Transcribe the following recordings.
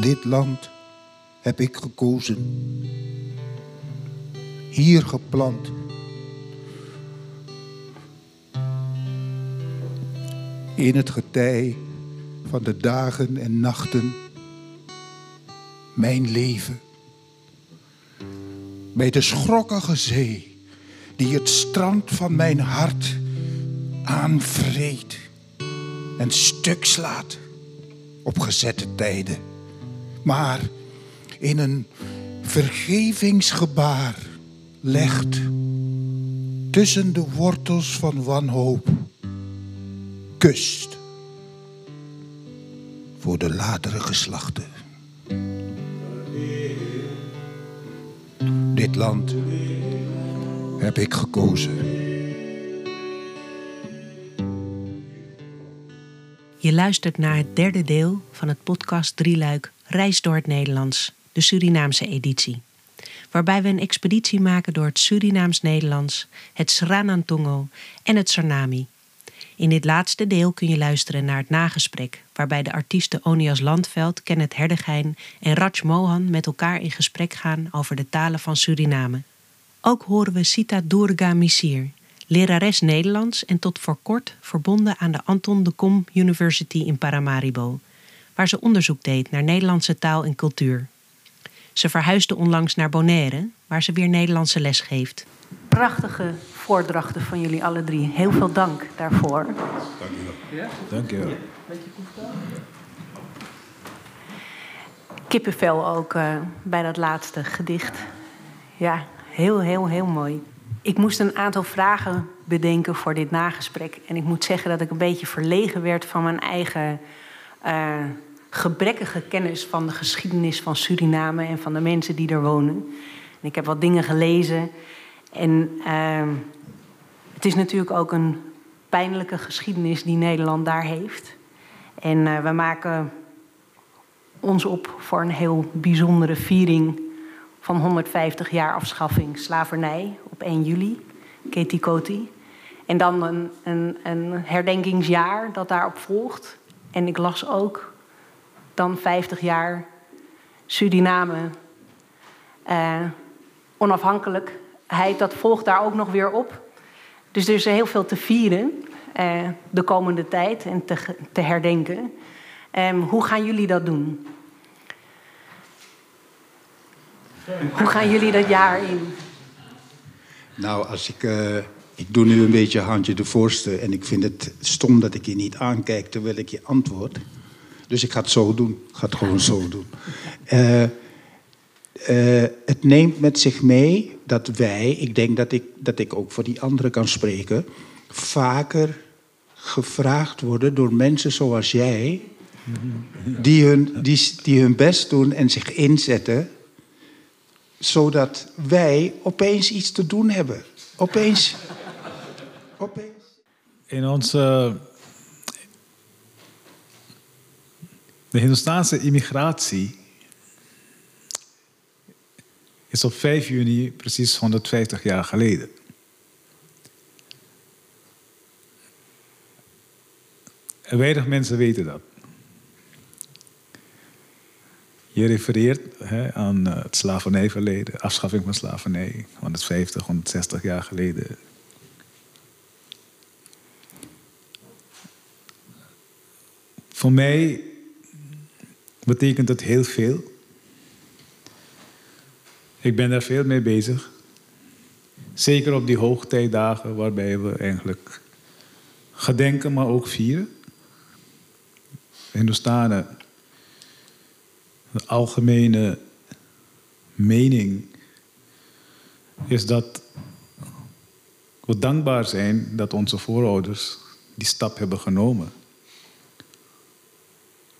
Dit land heb ik gekozen. Hier geplant. In het getij van de dagen en nachten. Mijn leven. Bij de schrokkige zee die het strand van mijn hart aanvreet en stuk slaat op gezette tijden. Maar in een vergevingsgebaar legt tussen de wortels van wanhoop kust voor de latere geslachten. Dit land heb ik gekozen. Je luistert naar het derde deel van het podcast Drieluik Reis door het Nederlands, de Surinaamse editie. Waarbij we een expeditie maken door het Surinaams-Nederlands, het Sranantongo en het Sarnami. In dit laatste deel kun je luisteren naar het nagesprek, waarbij de artiesten Onias Landveld, Kenneth Herdegein en Raj Mohan met elkaar in gesprek gaan over de talen van Suriname. Ook horen we Sita Durga Misir, lerares Nederlands en tot voor kort verbonden aan de Anton de Kom University in Paramaribo, waar ze onderzoek deed naar Nederlandse taal en cultuur. Ze verhuisde onlangs naar Bonaire, waar ze weer Nederlandse les geeft. Prachtige voordrachten van jullie alle drie. Heel veel dank daarvoor. Dank je wel. Dank je wel. Kippenvel ook uh, bij dat laatste gedicht. Ja, heel, heel, heel mooi. Ik moest een aantal vragen bedenken voor dit nagesprek. En ik moet zeggen dat ik een beetje verlegen werd van mijn eigen uh, gebrekkige kennis van de geschiedenis van Suriname en van de mensen die er wonen. En ik heb wat dingen gelezen. En uh, het is natuurlijk ook een pijnlijke geschiedenis die Nederland daar heeft. En uh, we maken ons op voor een heel bijzondere viering van 150 jaar afschaffing slavernij op 1 juli, Ketikoti. En dan een, een, een herdenkingsjaar dat daarop volgt. En ik las ook dan 50 jaar Suriname uh, onafhankelijkheid. Dat volgt daar ook nog weer op. Dus er is heel veel te vieren uh, de komende tijd en te, te herdenken. Um, hoe gaan jullie dat doen? Hoe gaan jullie dat jaar in? Nou, als ik, uh, ik doe nu een beetje handje de voorste en ik vind het stom dat ik je niet aankijk terwijl ik je antwoord. Dus ik ga het zo doen. Ik ga het gewoon zo doen. Uh, uh, het neemt met zich mee dat wij, ik denk dat ik, dat ik ook voor die anderen kan spreken, vaker gevraagd worden door mensen zoals jij, die hun, die, die hun best doen en zich inzetten zodat wij opeens iets te doen hebben. Opeens. opeens. In onze. De Hindoestaanse immigratie is op 5 juni precies 150 jaar geleden. En weinig mensen weten dat. Je refereert hè, aan uh, het slavernijverleden, afschaffing van slavernij, 150, 160 jaar geleden. Voor mij betekent het heel veel. Ik ben daar veel mee bezig. Zeker op die hoogtijdagen waarbij we eigenlijk gedenken, maar ook vieren. Hindoestanen de algemene mening is dat we dankbaar zijn dat onze voorouders die stap hebben genomen.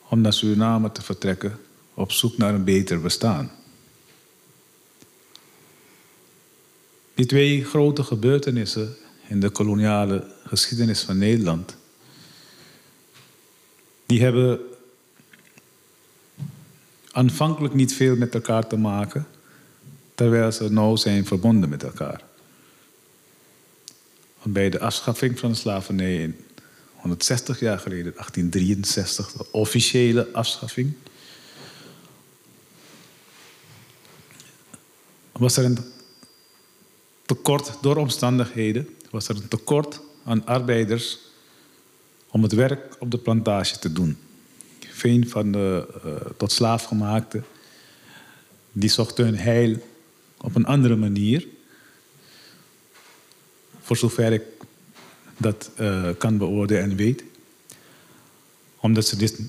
Om naar Suriname te vertrekken op zoek naar een beter bestaan. Die twee grote gebeurtenissen in de koloniale geschiedenis van Nederland, die hebben aanvankelijk niet veel met elkaar te maken, terwijl ze nou zijn verbonden met elkaar. Bij de afschaffing van de slavernij in 160 jaar geleden, 1863, de officiële afschaffing. Was er een tekort door omstandigheden, was er een tekort aan arbeiders om het werk op de plantage te doen. Veen van de uh, tot slaafgemaakten, die zochten hun heil op een andere manier. Voor zover ik dat uh, kan beoordelen en weet. Omdat ze dit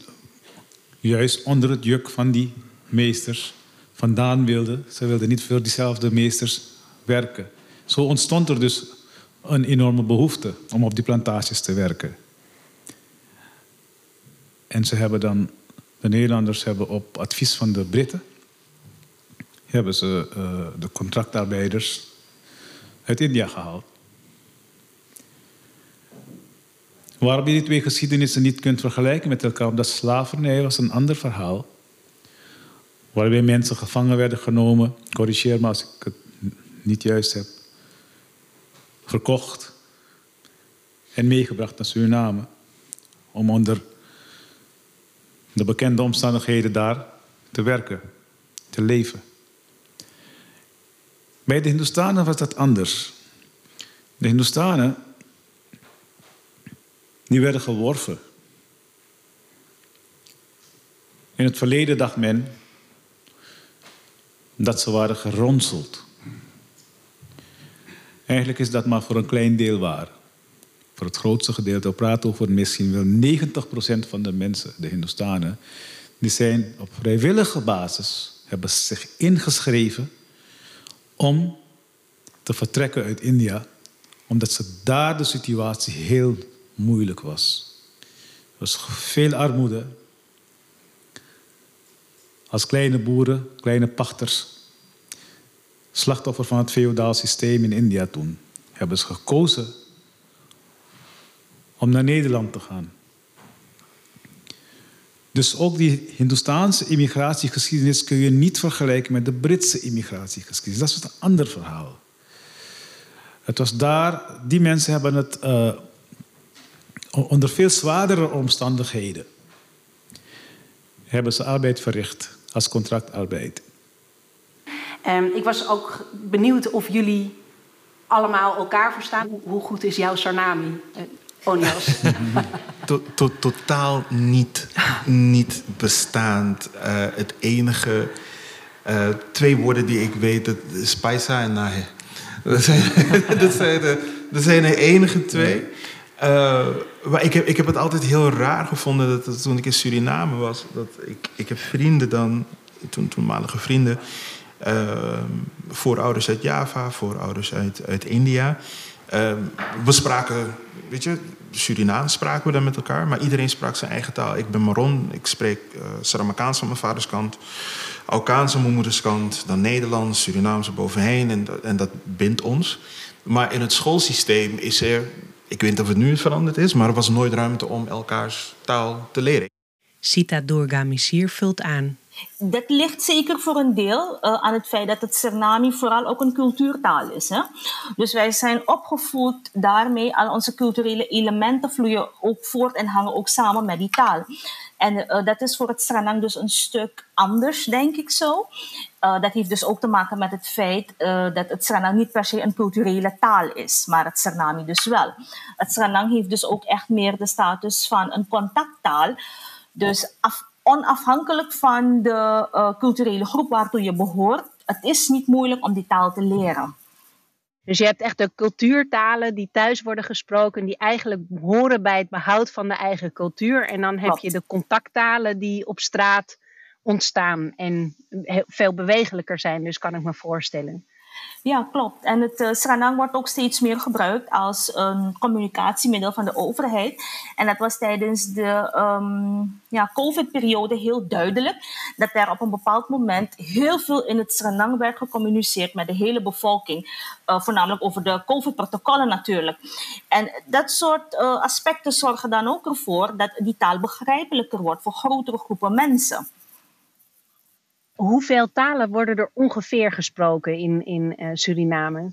juist onder het juk van die meesters vandaan wilden. Ze wilden niet voor diezelfde meesters werken. Zo ontstond er dus een enorme behoefte om op die plantages te werken. En ze hebben dan, de Nederlanders hebben op advies van de Britten, hebben ze uh, de contractarbeiders uit India gehaald. Waarom je die twee geschiedenissen niet kunt vergelijken met elkaar, omdat slavernij was een ander verhaal. Waarbij mensen gevangen werden genomen, corrigeer me als ik het niet juist heb, verkocht en meegebracht naar Suriname om onder de bekende omstandigheden daar te werken, te leven. Bij de Hindustanen was dat anders. De Hindustanen die werden geworven. In het verleden dacht men dat ze waren geronseld. Eigenlijk is dat maar voor een klein deel waar. Voor het grootste gedeelte, we praten over misschien wel 90% van de mensen, de Hindustanen, die zijn op vrijwillige basis, hebben zich ingeschreven om te vertrekken uit India, omdat ze daar de situatie heel moeilijk was. Er was veel armoede. Als kleine boeren, kleine pachters, slachtoffer van het feodaal systeem in India toen, hebben ze gekozen om naar Nederland te gaan. Dus ook die Hindoestaanse immigratiegeschiedenis kun je niet vergelijken met de Britse immigratiegeschiedenis. Dat is een ander verhaal. Het was daar, die mensen hebben het uh, onder veel zwaardere omstandigheden hebben ze arbeid verricht als contractarbeid. Um, ik was ook benieuwd of jullie allemaal elkaar verstaan. Hoe goed is jouw Sarnami, uh, Onias? to, to, totaal niet, niet bestaand. Uh, het enige, uh, twee woorden die ik weet, dat is Paisa en Nahe. Dat zijn, dat zijn, de, dat zijn de enige twee. Maar ik heb, ik heb het altijd heel raar gevonden dat, toen ik in Suriname was. Dat ik, ik heb vrienden dan, toen, toenmalige vrienden. Uh, voorouders uit Java, voorouders uit, uit India. Uh, we spraken, weet je, Surinaams spraken we dan met elkaar. Maar iedereen sprak zijn eigen taal. Ik ben Maron, ik spreek uh, Saramakaans van mijn vaders kant. Alkaans van mijn moeders kant. Dan Nederlands, Surinaams bovenheen. En, en dat bindt ons. Maar in het schoolsysteem is er ik weet niet of het nu veranderd is, maar er was nooit ruimte om elkaars taal te leren. Sita Durga Misir vult aan. Dat ligt zeker voor een deel uh, aan het feit dat het Suriname vooral ook een cultuurtaal is. Hè? Dus wij zijn opgevoed daarmee, al onze culturele elementen vloeien ook voort en hangen ook samen met die taal. En uh, dat is voor het Stranang dus een stuk anders, denk ik zo. Uh, dat heeft dus ook te maken met het feit uh, dat het Stranang niet per se een culturele taal is, maar het Suriname dus wel. Het Stranang heeft dus ook echt meer de status van een contacttaal. Dus af, onafhankelijk van de culturele groep waartoe je behoort, het is niet moeilijk om die taal te leren. Dus je hebt echt de cultuurtalen die thuis worden gesproken, die eigenlijk horen bij het behoud van de eigen cultuur. En dan heb je de contacttalen die op straat ontstaan en veel bewegelijker zijn, dus kan ik me voorstellen. Ja, klopt. En het uh, wordt ook steeds meer gebruikt als een communicatiemiddel van de overheid. En dat was tijdens de um, ja, COVID-periode heel duidelijk. Dat er op een bepaald moment heel veel in het Sranang werd gecommuniceerd met de hele bevolking. Uh, voornamelijk over de COVID-protocollen natuurlijk. En dat soort uh, aspecten zorgen dan ook ervoor dat die taal begrijpelijker wordt voor grotere groepen mensen hoeveel talen worden er ongeveer gesproken in, in uh, Suriname?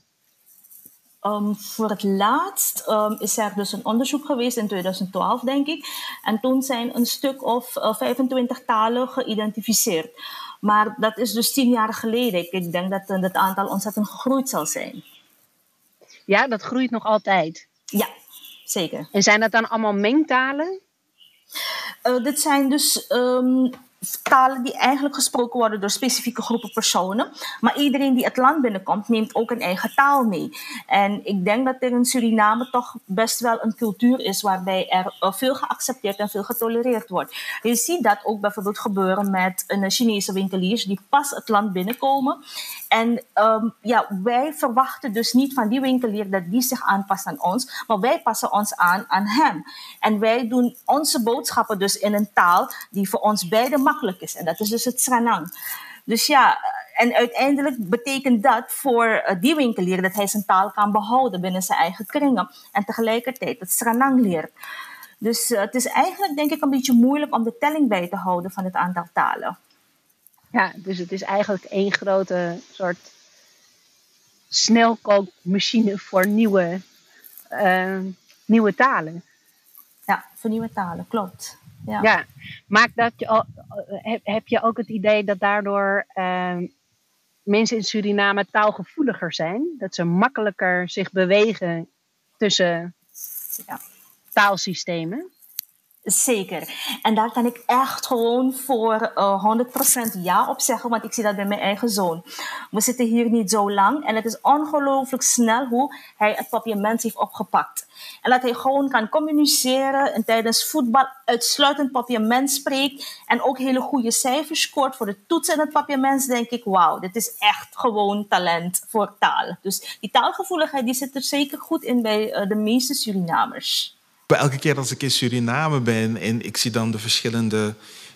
Um, voor het laatst um, is er dus een onderzoek geweest in 2012, denk ik. En toen zijn een stuk of uh, 25 talen geïdentificeerd. Maar dat is dus tien jaar geleden. Ik denk dat uh, het aantal ontzettend gegroeid zal zijn. Ja, dat groeit nog altijd. Ja, zeker. En zijn dat dan allemaal mengtalen? Uh, dit zijn dus um, talen die eigenlijk gesproken worden door specifieke groepen personen. Maar iedereen die het land binnenkomt, neemt ook een eigen taal mee. En ik denk dat er in Suriname toch best wel een cultuur is waarbij er veel geaccepteerd en veel getolereerd wordt. Je ziet dat ook bijvoorbeeld gebeuren met een Chinese winkeliers die pas het land binnenkomen. En um, ja, wij verwachten dus niet van die winkelier dat die zich aanpast aan ons, maar wij passen ons aan aan hem. En wij doen onze boodschappen dus in een taal die voor ons beiden makkelijk is. En dat is dus het Sranang. Dus ja, en uiteindelijk betekent dat voor die winkelier dat hij zijn taal kan behouden binnen zijn eigen kringen. En tegelijkertijd het Sranang leert. Dus uh, het is eigenlijk denk ik een beetje moeilijk om de telling bij te houden van het aantal talen. Ja, dus het is eigenlijk één grote soort snelkookmachine voor nieuwe, uh, nieuwe talen. Ja, voor nieuwe talen, klopt. Ja. ja. Maakt dat je, heb, heb je ook het idee dat daardoor uh, mensen in Suriname taalgevoeliger zijn? Dat ze makkelijker zich bewegen tussen ja. taalsystemen? Zeker. En daar kan ik echt gewoon voor uh, 100% ja op zeggen, want ik zie dat bij mijn eigen zoon. We zitten hier niet zo lang en het is ongelooflijk snel hoe hij het papiament heeft opgepakt. En dat hij gewoon kan communiceren en tijdens voetbal uitsluitend papiament spreekt en ook hele goede cijfers scoort voor de toetsen en het papiament, denk ik, wauw, dit is echt gewoon talent voor taal. Dus die taalgevoeligheid die zit er zeker goed in bij uh, de meeste Surinamers. Elke keer als ik in Suriname ben en ik zie dan de verschillende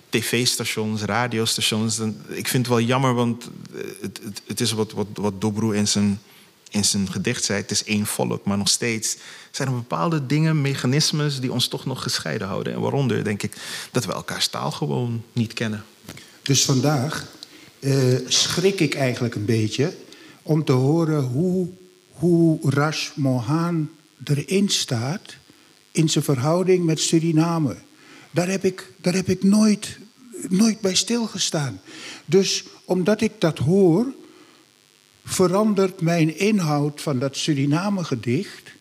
tv-stations, radiostations. Ik vind het wel jammer, want het, het, het is wat, wat, wat Dobro in zijn, in zijn gedicht zei. Het is één volk, maar nog steeds zijn er bepaalde dingen, mechanismes... die ons toch nog gescheiden houden. En waaronder denk ik dat we elkaars taal gewoon niet kennen. Dus vandaag uh, schrik ik eigenlijk een beetje om te horen hoe, hoe Rash Mohan erin staat in zijn verhouding met Suriname. Daar heb ik, daar heb ik nooit, nooit bij stilgestaan. Dus omdat ik dat hoor, verandert mijn inhoud van dat Suriname-gedicht.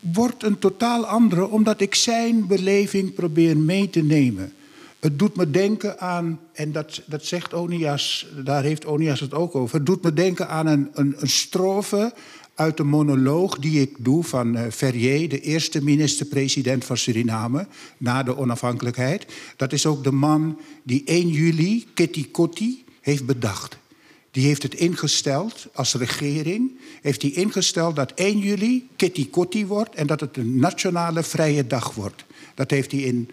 Wordt een totaal andere, omdat ik zijn beleving probeer mee te nemen. Het doet me denken aan, en dat, dat zegt Onias, daar heeft Onias het ook over. Het doet me denken aan een, een, een strofe uit de monoloog die ik doe van uh, Ferrier, de eerste minister-president van Suriname na de onafhankelijkheid. Dat is ook de man die 1 juli Kitty Kotti heeft bedacht. Die heeft het ingesteld als regering. Heeft hij ingesteld dat 1 juli Kitty Kotti wordt en dat het een nationale vrije dag wordt. Dat heeft hij in,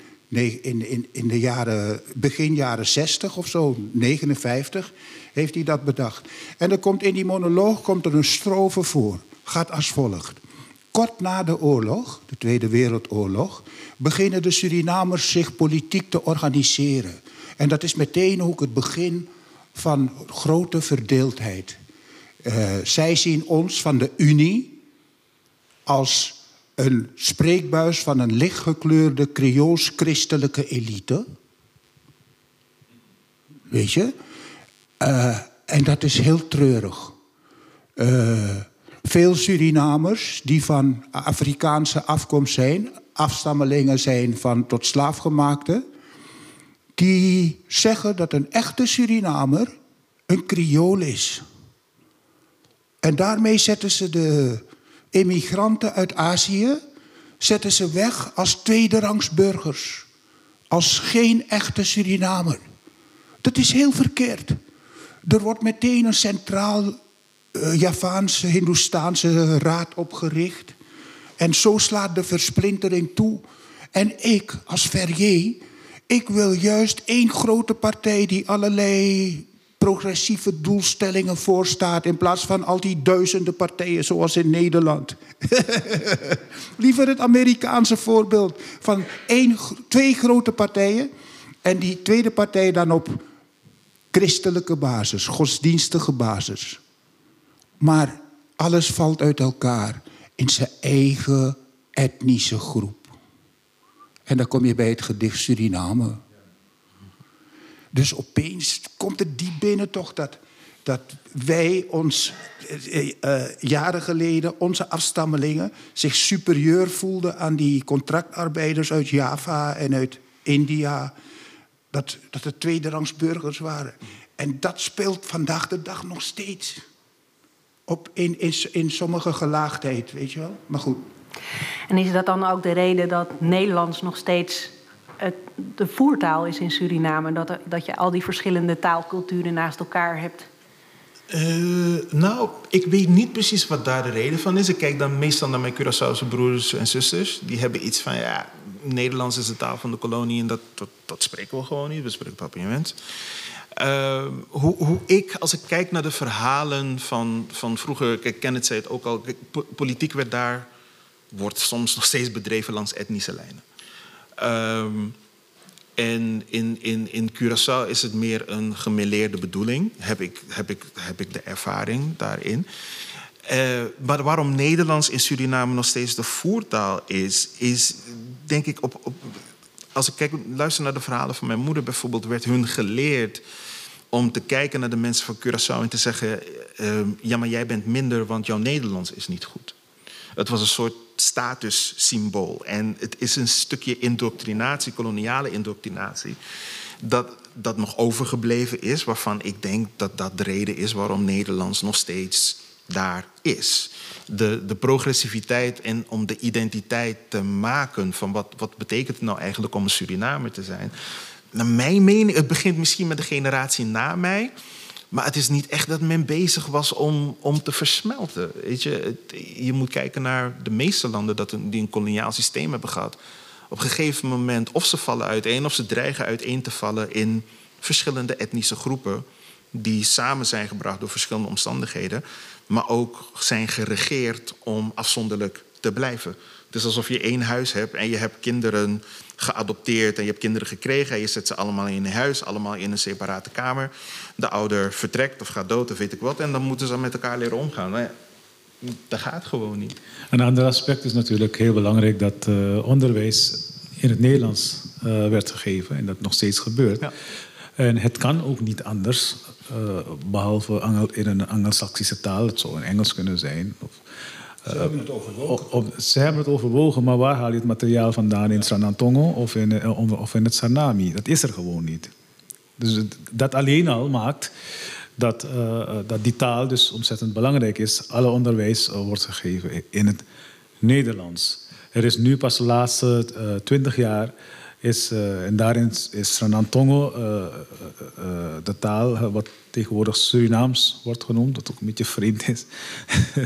in, in, in de jaren, begin jaren 60 of zo, 59, heeft hij dat bedacht. En er komt in die monoloog komt er een strofe voor. Gaat als volgt. Kort na de oorlog, de Tweede Wereldoorlog, beginnen de Surinamers zich politiek te organiseren. En dat is meteen ook het begin van grote verdeeldheid. Uh, zij zien ons van de Unie als een spreekbuis van een lichtgekleurde Creools-christelijke elite. Weet je? Uh, en dat is heel treurig. Uh, veel Surinamers die van Afrikaanse afkomst zijn, afstammelingen zijn van tot slaafgemaakte, die zeggen dat een echte Surinamer een Creool is. En daarmee zetten ze de immigranten uit Azië zetten ze weg als tweederangs burgers. Als geen echte Surinamer. Dat is heel verkeerd. Er wordt meteen een centraal uh, Javaanse, Hindoestaanse raad opgericht. En zo slaat de versplintering toe. En ik, als Verrier, ik wil juist één grote partij die allerlei progressieve doelstellingen voorstaat... in plaats van al die duizenden partijen zoals in Nederland. Liever het Amerikaanse voorbeeld van één, twee grote partijen... en die tweede partij dan op christelijke basis, godsdienstige basis. Maar alles valt uit elkaar in zijn eigen etnische groep. En dan kom je bij het gedicht Suriname. Dus opeens komt het diep binnen toch dat, dat wij ons eh, eh, jaren geleden, onze afstammelingen, zich superieur voelden aan die contractarbeiders uit Java en uit India. Dat, dat het tweederangs burgers waren. En dat speelt vandaag de dag nog steeds. Op in, in, in sommige gelaagdheid, weet je wel. Maar goed. En is dat dan ook de reden dat Nederlands nog steeds het, de voertaal is in Suriname? Dat, er, dat je al die verschillende taalculturen naast elkaar hebt? Uh, nou, ik weet niet precies wat daar de reden van is. Ik kijk dan meestal naar mijn Curaçaose broers en zusters. Die hebben iets van, ja, Nederlands is de taal van de kolonie en dat, dat, spreken we gewoon niet. We spreken papiaments. Uh, hoe, hoe ik, als ik kijk naar de verhalen van, van vroeger, kijk, Kenneth zei het ook al, politiek werd daar, wordt soms nog steeds bedreven langs etnische lijnen. Um, en in, in, in Curaçao is het meer een gemeleerde bedoeling, heb ik, heb ik, heb ik de ervaring daarin. Uh, maar waarom Nederlands in Suriname nog steeds de voertaal is, is denk ik op, op als ik kijk, luister naar de verhalen van mijn moeder bijvoorbeeld, werd hun geleerd om te kijken naar de mensen van Curaçao en te zeggen: uh, ja, maar jij bent minder, want jouw Nederlands is niet goed. Het was een soort statussymbool. En het is een stukje indoctrinatie, koloniale indoctrinatie, dat, dat nog overgebleven is, waarvan ik denk dat dat de reden is waarom Nederlands nog steeds daar is. De, de progressiviteit en om de identiteit te maken van wat, wat betekent het nou eigenlijk om een Surinamer te zijn. Naar mijn mening, het begint misschien met de generatie na mij. Maar het is niet echt dat men bezig was om, om te versmelten. Weet je, je moet kijken naar de meeste landen dat een, die een koloniaal systeem hebben gehad. Op een gegeven moment, of ze vallen uiteen, of ze dreigen uiteen te vallen in verschillende etnische groepen. Die samen zijn gebracht door verschillende omstandigheden. Maar ook zijn geregeerd om afzonderlijk te blijven. Het is alsof je één huis hebt en je hebt kinderen geadopteerd en je hebt kinderen gekregen en je zet ze allemaal in een huis, allemaal in een separate kamer. De ouder vertrekt of gaat dood of weet ik wat en dan moeten ze met elkaar leren omgaan. Maar dat gaat gewoon niet. Een ander aspect is natuurlijk heel belangrijk dat uh, onderwijs in het Nederlands uh, werd gegeven en dat nog steeds gebeurt. Ja. En het kan ook niet anders, uh, behalve in een Anglo-Saxische taal. Het zou in Engels kunnen zijn. Of, ze hebben het overwogen. ze hebben het overwogen, maar waar haal je het materiaal vandaan? In Sranantongo of in, eh, of in het Sanami? Dat is er gewoon niet. Dus dat alleen al maakt dat, uh, dat die taal dus ontzettend belangrijk is. Alle onderwijs wordt gegeven in het Nederlands. Er is nu pas de laatste twintig jaar... Is, uh, en daarin is Sranantongo de taal wat tegenwoordig Surinaams wordt genoemd, dat ook een beetje vreemd is.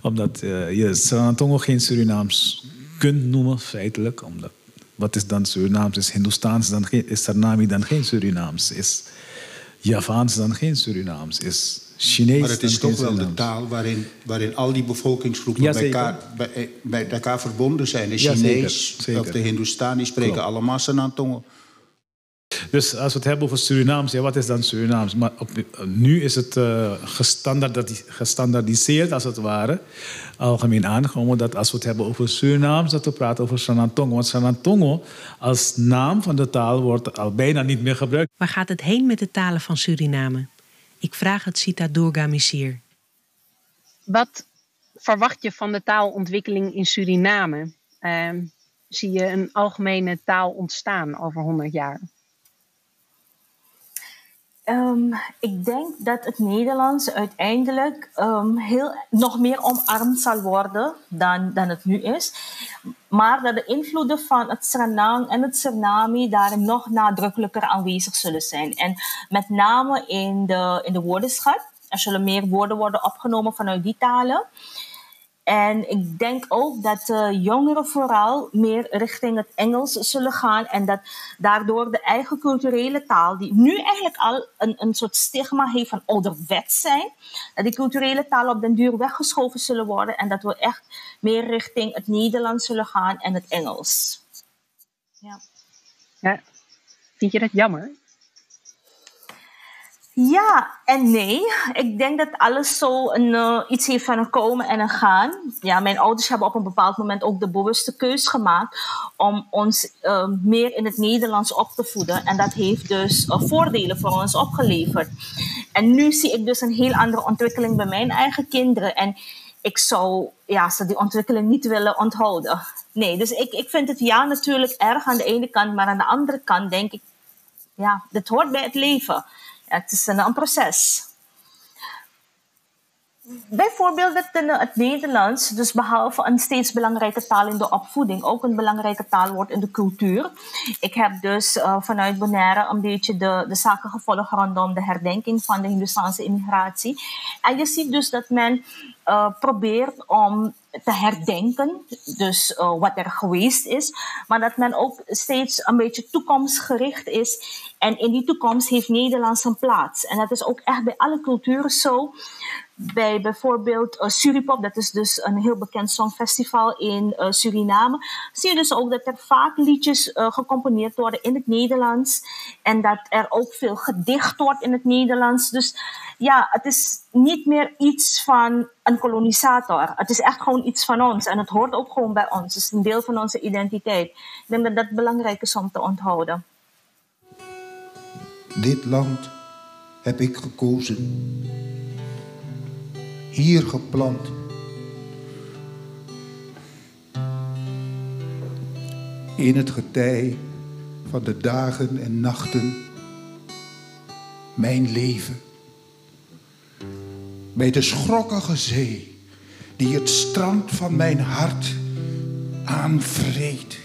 omdat je Sanatongo geen Surinaams kunt noemen, feitelijk. Omdat, wat is dan Surinaams? Is Hindoestaans dan geen, is Sarnami dan geen Surinaams? Is Javaans dan geen Surinaams? Is Chinees Maar het is toch wel de taal waarin, waarin al die bevolkingsgroepen bij, elkaar, bij, eh, bij, elkaar verbonden zijn. De Chinees of de Hindoestani spreken Klopt. allemaal Sanatongo. Dus als we het hebben over Surinaams, ja, wat is dan Surinaams? Maar op, nu is het uh, gestandardiseerd, als het ware, algemeen aangenomen dat als we het hebben over Surinaams, dat we praten over Sanantongo. Want Sanantongo als naam van de taal wordt al bijna niet meer gebruikt. Waar gaat het heen met de talen van Suriname? Ik vraag het Sita Durga Misier. Wat verwacht je van de taalontwikkeling in Suriname? Uh, zie je een algemene taal ontstaan over 100 jaar? Um, ik denk dat het Nederlands uiteindelijk um, heel, nog meer omarmd zal worden dan, dan het nu is. Maar dat de invloeden van het Sranang en het Suriname daarin nog nadrukkelijker aanwezig zullen zijn. En met name in de, in de woordenschat. Er zullen meer woorden worden opgenomen vanuit die talen. En ik denk ook dat de jongeren vooral meer richting het Engels zullen gaan. En dat daardoor de eigen culturele taal, die nu eigenlijk al een, een soort stigma heeft van ouderwets zijn, dat die culturele taal op den duur weggeschoven zullen worden. En dat we echt meer richting het Nederlands zullen gaan en het Engels. Ja. ja. Vind je dat jammer? Ja en nee. Ik denk dat alles zo een, uh, iets heeft van een komen en een gaan. Ja, mijn ouders hebben op een bepaald moment ook de bewuste keus gemaakt om ons uh, meer in het Nederlands op te voeden. En dat heeft dus uh, voordelen voor ons opgeleverd. En nu zie ik dus een heel andere ontwikkeling bij mijn eigen kinderen. En ik zou ja, ze die ontwikkeling niet willen onthouden. Nee, dus ik, ik vind het ja natuurlijk erg aan de ene kant, maar aan de andere kant denk ik, ja, dit hoort bij het leven. Het is een, proces. Bijvoorbeeld het, het Nederlands, dus behalve een steeds belangrijke taal in de opvoeding, ook een belangrijke taal wordt in de cultuur. Ik heb dus uh, vanuit Bonaire een beetje de, de zaken gevolgd rondom de herdenking van de Hindustaanse immigratie. En je ziet dus dat men uh, probeert om te herdenken, dus wat er geweest is, maar dat men ook steeds een beetje toekomstgericht is. En in die toekomst heeft Nederland een plaats. En dat is ook echt bij alle culturen zo. Bij bijvoorbeeld uh, Suripop, dat is dus een heel bekend songfestival in uh, Suriname, zie je dus ook dat er vaak liedjes gecomponeerd worden in het Nederlands. En dat er ook veel gedicht wordt in het Nederlands. Dus ja, het is niet meer iets van een kolonisator. Het is echt gewoon iets van ons en het hoort ook gewoon bij ons. Het is een deel van onze identiteit. Ik denk dat dat belangrijk is om te onthouden. Dit land heb ik gekozen. Hier geplant. In het getij van de dagen en nachten. Mijn leven bij de schrokkige zee, die het strand van mijn hart aanvreet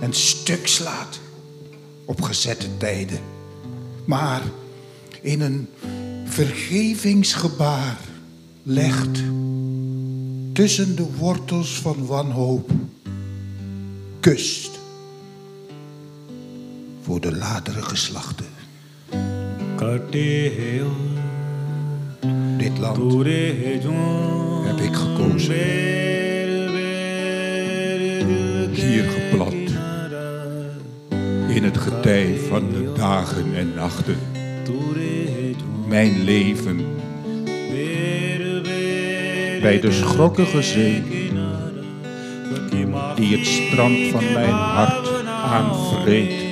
en stuk slaat op gezette tijden. Maar in een vergevingsgebaar legt tussen de wortels van wanhoop kust voor de latere geslachten. Dit land heb ik gekozen. Hier geplant. In het getij van de dagen en nachten. Mijn leven. Bij de schrokkige zee. Die het strand van mijn hart aanvreet.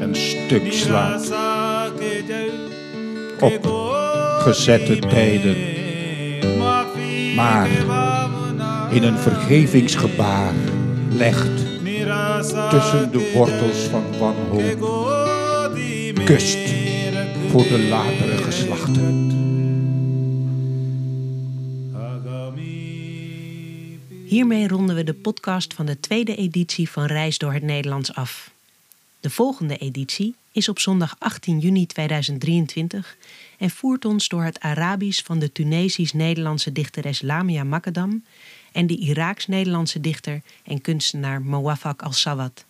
En stuk slaat. Op gezette tijden. Maar in een vergevingsgebaar legt tussen de wortels van wanhoop kust voor de latere geslachten. Hiermee ronden we de podcast van de tweede editie van Reis door het Nederlands af. De volgende editie is op zondag 18 juni 2023 en voert ons door het Arabisch van de Tunesisch-Nederlandse dichteres Lamia Makadam en de Iraaks-Nederlandse dichter en kunstenaar Mawafak al-Sawad.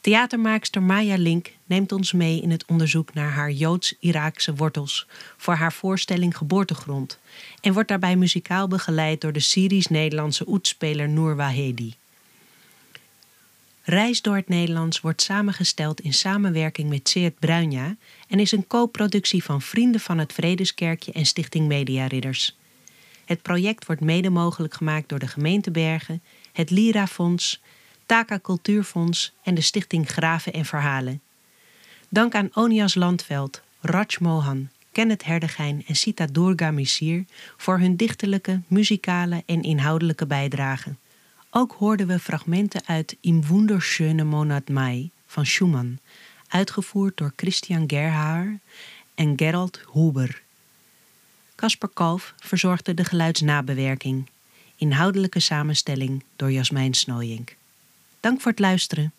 Theatermaakster Maya Link neemt ons mee in het onderzoek naar haar Joods-Iraakse wortels voor haar voorstelling Geboortegrond en wordt daarbij muzikaal begeleid door de Syrisch-Nederlandse oetspeler Noor Wahedi. Reis door het Nederlands wordt samengesteld in samenwerking met Seert Bruinja en is een co-productie van Vrienden van het Vredeskerkje en Stichting Media Ridders. Het project wordt mede mogelijk gemaakt door de gemeente Bergen, het Lira Fonds, Taka Cultuurfonds en de Stichting Graven en Verhalen. Dank aan Onias Landveld, Raj Mohan, Kenneth Herdegijn en Sita Durga Misir voor hun dichterlijke, muzikale en inhoudelijke bijdrage. Ook hoorden we fragmenten uit Im wunderschöne Monat Mai van Schumann, uitgevoerd door Christian Gerhaar en Gerald Huber. Casper Kalf verzorgde de geluidsnabewerking. Inhoudelijke samenstelling door Jasmijn Snooyink. Dank voor het luisteren.